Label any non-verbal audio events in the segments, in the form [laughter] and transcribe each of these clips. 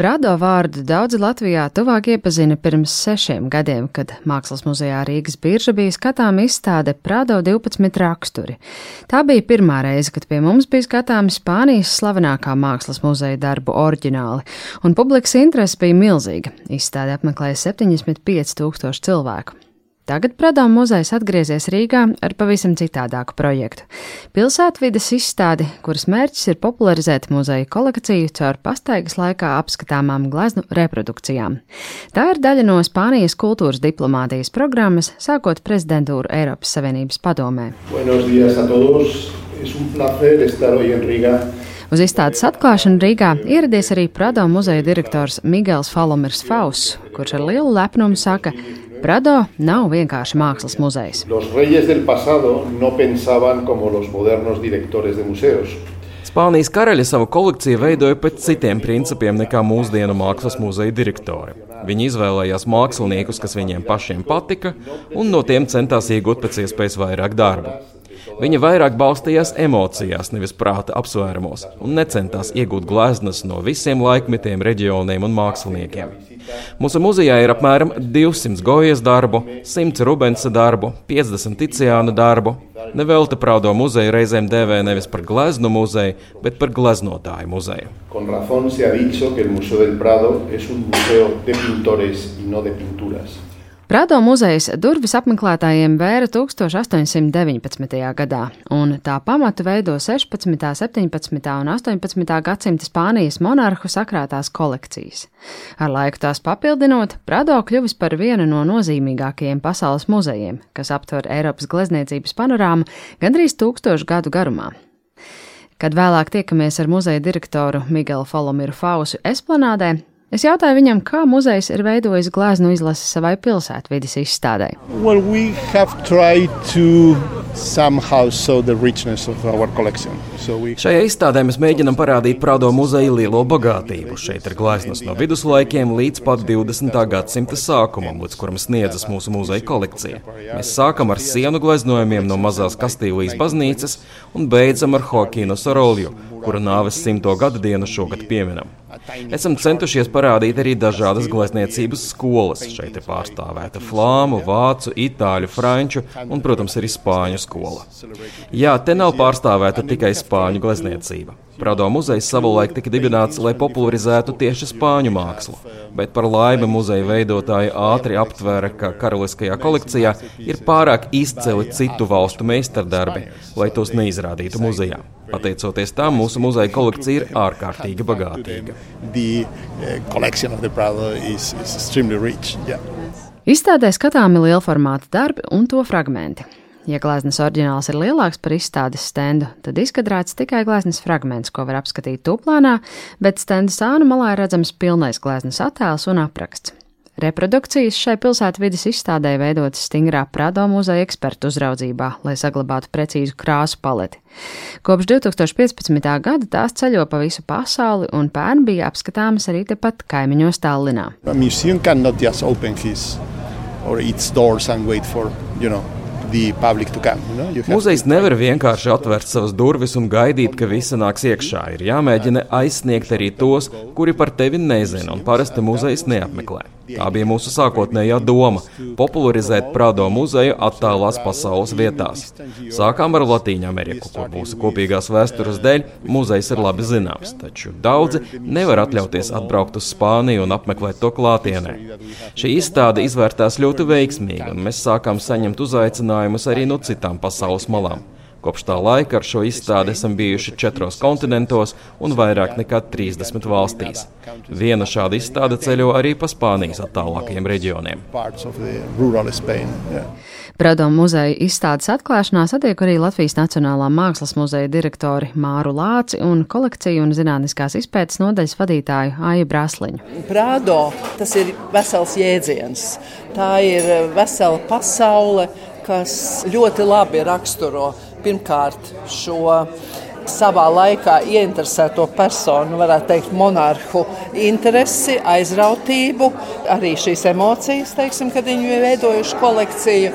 Prado vārdu daudzi Latvijā tuvāk iepazina pirms sešiem gadiem, kad Mākslas muzejā Rīgas birža bija skatām izstāde Prado 12 raksturi. Tā bija pirmā reize, kad pie mums bija skatāmi Spānijas slavenākā mākslas muzeja darbu oriģināli, un publikas interese bija milzīga. Izstāde apmeklēja 75 tūkstoši cilvēku. Tagad Pradām muzejs atgriezies Rīgā ar pavisam citādāku projektu. Pilsētvides izstādi, kuras mērķis ir popularizēt muzeja kolekciju caur pastaigas laikā apskatāmām gleznu reprodukcijām. Tā ir daļa no Spānijas kultūras diplomātijas programmas, sākot prezidentūru Eiropas Savienības padomē. Uz izstādes atklāšanu Rīgā ieradies arī Prado muzeja direktors Migels Falomirs Faus, kurš ar lielu lepnumu saka, Prado nav vienkārši mākslas muzejs. Spānijas karaļi savu kolekciju veidoja pēc citiem principiem nekā mūsdienu mākslas muzeja direktori. Viņi izvēlējās māksliniekus, kas viņiem pašiem patika, un no tiem centās iegūt pēc iespējas vairāk darbu. Viņa vairāk balstījās emocijās, nevis prāta apsvērumos, un necentās iegūt gleznas no visiem laikmetiem, reģioniem un māksliniekiem. Mūsu muzejā ir apmēram 200 gojas darbu, 100 Rubensa darbu, 50 Ticiāna darbu. Nevelta Prado muzeju reizēm dēvē nevis par gleznu muzeju, bet par gleznotāju muzeju. Con razón se ha dicho que el Museo del Prado es un museo de pintores y no de pinturas. Prado muzejs durvis apmeklētājiem vēra 1819. gadā, un tā pamatu veido 16., 17. un 18. gadsimta Spānijas monarhu sakrātās kolekcijas. Ar laiku tās papildinot, Prado kļuvis par vienu no nozīmīgākajiem pasaules muzejiem, kas aptver Eiropas glezniecības panorāmu gandrīz tūkstošu gadu garumā. Kad vēlāk tiekamies ar muzeja direktoru Miguelu Folomiru Fausu esplanādē, Es jautāju viņam, kā muzejs ir veidojis gleznu izlasi savai pilsētvidas izstādē. Well, we so we... Šajā izstādē mēs mēģinām parādīt Prado muzeja lielo bagātību. Šeit ir gleznas no viduslaikiem līdz pat 20. gadsimta sākumam, līdz kuram sniedzas mūsu muzeja kolekcija. Mēs sākam ar sienu gleznojumiem no mazās Kastīlijas baznīcas un beidzam ar Hokīnu Sorolju, kura nāves simto gadu dienu šogad pieminam. Esam centušies parādīt arī dažādas glezniecības skolas. Šeit ir pārstāvēta flāmu, vācu, itāļu, franču un, protams, arī spāņu skola. Jā, te nav pārstāvēta tikai spāņu glezniecība. Prado muzejs savulaik tika dibināts, lai popularizētu tieši spāņu mākslu, bet par laimi muzeja veidotāji ātri aptvēra, ka karaliskajā kolekcijā ir pārāk izcili citu valstu meistardarbi, lai tos neizrādītu muzejā. Pateicoties tam, mūsu muzeja kolekcija ir ārkārtīgi bagātīga. Izstādē skatāmi lielformāta darbi un to fragmenti. Ja gleznas oriģināls ir lielāks par izstādes stendu, tad izkadrēts tikai gleznas fragments, ko var apskatīt tūplānā, bet stenda sānu malā ir redzams pilnais gleznas attēls un apraksts. Reprodukcijas šai pilsētvidas izstādē veidotas stingrā Prado muzeja ekspertu uzraudzībā, lai saglabātu precīzu krāsu paleti. Kopš 2015. gada tās ceļo pa visu pasauli, un pērn bija apskatāmas arī tepat kaimiņos Tallinā. Or its doors and wait for, you know, Come, you know? Muzejs nevar vienkārši atvērt savas durvis un gaidīt, ka visi nāks iekšā. Ir jāmēģina aizsniegt arī tos, kuri par tevi nezina, un parasti muzejs neapmeklē. Tā bija mūsu sākotnējā doma - popularizēt Prado muzeju attālās pasaules vietās. Sākām ar Latīņu Ameriku, kur mūsu kopīgās vēstures dēļ muzejs ir labi zināms, taču daudzi nevar atļauties atbraukt uz Spāniju un apmeklēt to klātienē. Šī izstāde izvērtās ļoti veiksmīgi, un mēs sākām saņemt uzaicinājumus arī no citām pasaules malām. Kopš tā laika ar šo izstādi esam bijuši četros kontinentos un vairāk nekā 30 valstīs. Viena šāda izstāde ceļo arī pa Spānijas attālākajiem reģioniem. Prado muzeja izstādes atklāšanā satiek arī Latvijas Nacionālā mākslas muzeja direktori Māru Lāci un kolekciju un zinātniskās izpētes nodaļas vadītāju Aiju Brasliņu. Prado tas ir vesels jēdziens. Tā ir vesela pasaule, kas ļoti labi raksturo pirmkārt šo savā laikā ieinteresēto personu, varētu teikt, monarhu interesi, aizrautību, arī šīs emocijas, teiksim, kad viņi ir veidojuši kolekciju.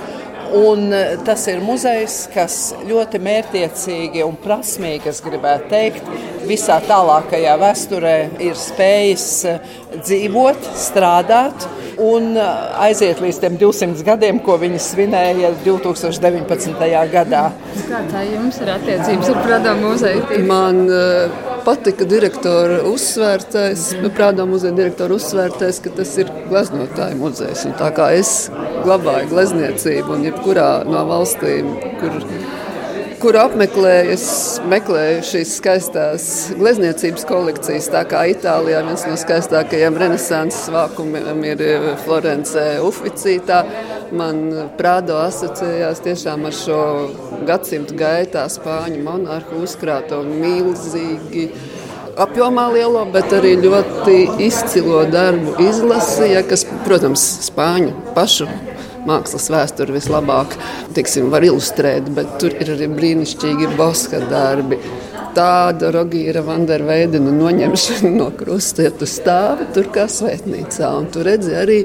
Un tas ir muzejs, kas ļoti mērķiecīgi un prasmīgi, es gribētu teikt, visā tālākajā vēsturē ir spējis dzīvot, strādāt un aiziet līdz tiem 200 gadiem, ko viņi svinēja 2019. gadā. Kā tā jums ir attiecības ar Prado muzeju? Man uh, patika direktora uzsvērtais, Prado muzeja direktora uzsvērtais, ka tas ir gleznotāju muzejs. Un tā kā es glabāju glezniecību un jebkurā no valstīm, kur kur apmeklēju, meklēju šīs skaistās glezniecības kolekcijas. Tā kā Itālijā viens no skaistākajiem renesanses vākumiem ir eh, Florence Uficītā. Man Prādo asociējās tiešām ar šo gadsimtu gaitā spāņu monarhu uzkrāto milzīgi apjomā lielo, bet arī ļoti izcilo darbu izlasīja, kas, protams, spāņu pašu mākslas vēsturi vislabāk tiksim, var ilustrēt, bet tur ir arī brīnišķīgi boska darbi. Tāda Rogīra Vanderveidena noņemšana no tu stāvi tur kā svētnīcā, un tu redzi arī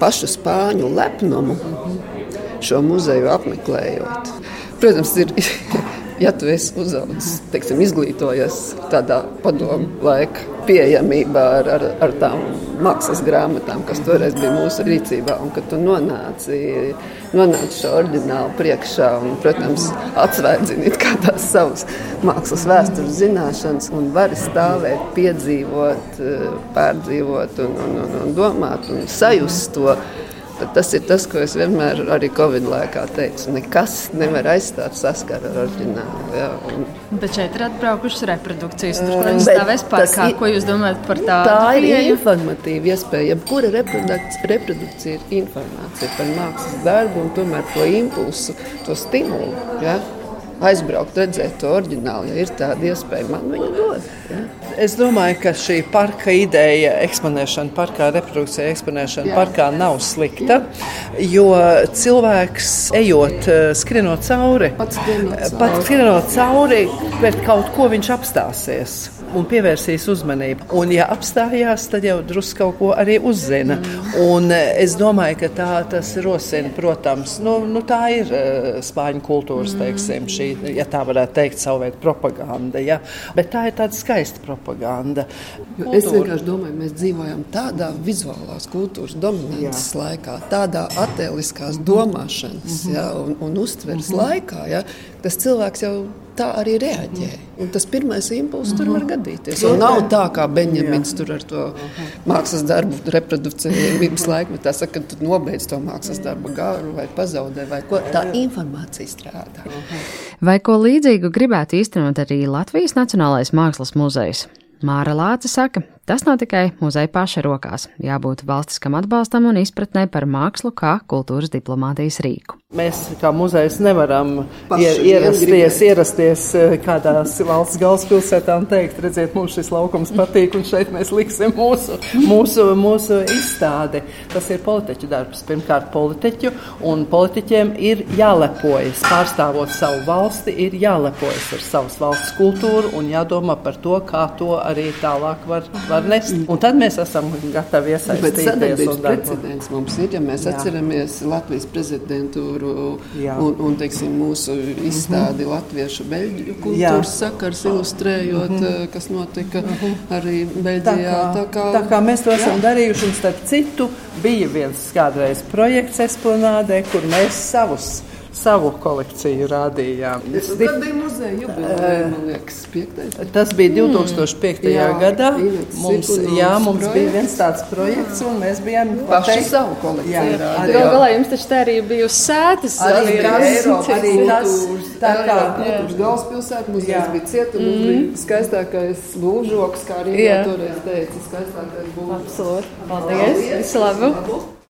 pašu spāņu lepnumu šo muzeju apmeklējot. Protams, ir [laughs] ja tu esi uzaugusi, izglītojies tādā padomu laika pieejamībā ar, ar, ar tām mākslas grāmatām, kas toreiz bija mūsu rīcībā, un kad tu nonāci, nonāci šo oriģinālu priekšā un, protams, atsvērdzini tās savas mākslas vēstures zināšanas un vari stāvēt, piedzīvot, pārdzīvot un, un, un, un domāt un sajust to Tad tas ir tas, ko es vienmēr arī Covid laikā teicu. Nekas nevar aizstāt saskaru ar oriģinālu. Jā, un... Bet šeit ir atbraukušas reprodukcijas, kur viņi stāvēs parkā. Ko jūs domājat par tādu? Tā ir pieju? informatīva iespēja. Jebkura reprodukcija, reprodukcija ir informācija par mākslas darbu un tomēr to impulsu, to stimulu. Ja? Aizbraukt, redzēt to oriģinālu. Ja ir tāda iespēja, man viņa dod. Ja? Es domāju, ka šī parka ideja, eksponēšana parkā, reprodukcija eksponēšana Jā. parkā nav slikta. Jo cilvēks, ejot, eh, skrienot cauri, pats skrienot cauri, pat skrienot cauri pret kaut ko viņš apstāsies un pievērsīs uzmanību. Un, ja apstājās, tad jau drusku kaut ko arī uzzina. Un eh, es domāju, ka tā tas rosina, protams, nu, nu, tā ir uh, spāņu kultūras, teiksim, šī, ja tā varētu teikt, savu veidu propaganda. Ja? Bet tā ir tāda skaista propaganda. Kultūra. Es vienkārši domāju, mēs dzīvojam tādā vizuālās kultūras dominances Jā. laikā, tādā attēliskās domāšanas mm -hmm. ja, un, un uztveres mm -hmm. laikā, ja, tas cilvēks jau tā arī reaģē. Un tas pirmais impulss tur var gadīties. Un nav tā, kā Benjamins tur ar to mākslas darbu reproducējumības laikmetā saka, ka tu nobeidz to mākslas darbu garu vai pazaudē vai ko. Tā informācija strādā. Vai ko līdzīgu gribētu īstenot arī Latvijas Nacionālais mākslas muzejs? Māra Lāce saka, Tas nav tikai muzeja paša rokās, jābūt valstiskam atbalstam un izpratnē par mākslu kā kultūras diplomātijas rīku. Mēs kā muzejs nevaram Paši ierasties, ierasties eh, kādās valsts galvaspilsētā un teikt, redziet, mums šis laukums patīk un šeit mēs liksim mūsu, mūsu, mūsu izstādi. Tas ir politiķu darbs. Pirmkārt, politiķu un politiķiem ir jālepojas. Pārstāvot savu valsti, ir jālepojas ar savas valsts kultūru un jādomā par to, kā to arī tālāk var. var var nest. Un tad mēs esam gatavi iesaistīties. Bet sadarbības precedents mums ir, ja mēs Jā. atceramies Latvijas prezidentūru Jā. un, un teiksim, mūsu izstādi mm -hmm. Latviešu beļģu kultūras Jā. sakars ilustrējot, mm -hmm. kas notika mm -hmm. arī Beļģijā. Tā kā, tā kā, tā kā mēs to esam Jā. darījuši, un starp citu bija viens kādreiz projekts Esplanādē, kur mēs savus savu kolekciju rādījām. Tas bija muzeja jubileja, man liekas, piektais. Tas bija 2005. Mm. Jā, gadā. Mums, jā, mums projekts. bija viens tāds projekts, un mēs bijām paši savu kolekciju. Galu galā jums taču tā arī bija uz sētas. Arī, arī, Eiropa, arī tas. Tā kā kultūras galvaspilsēta muzejs bija cieta, mums mm. bija skaistākais lūžoks, kā arī toreiz teica, skaistākais būvs. Absolūti. Paldies. Visu labu.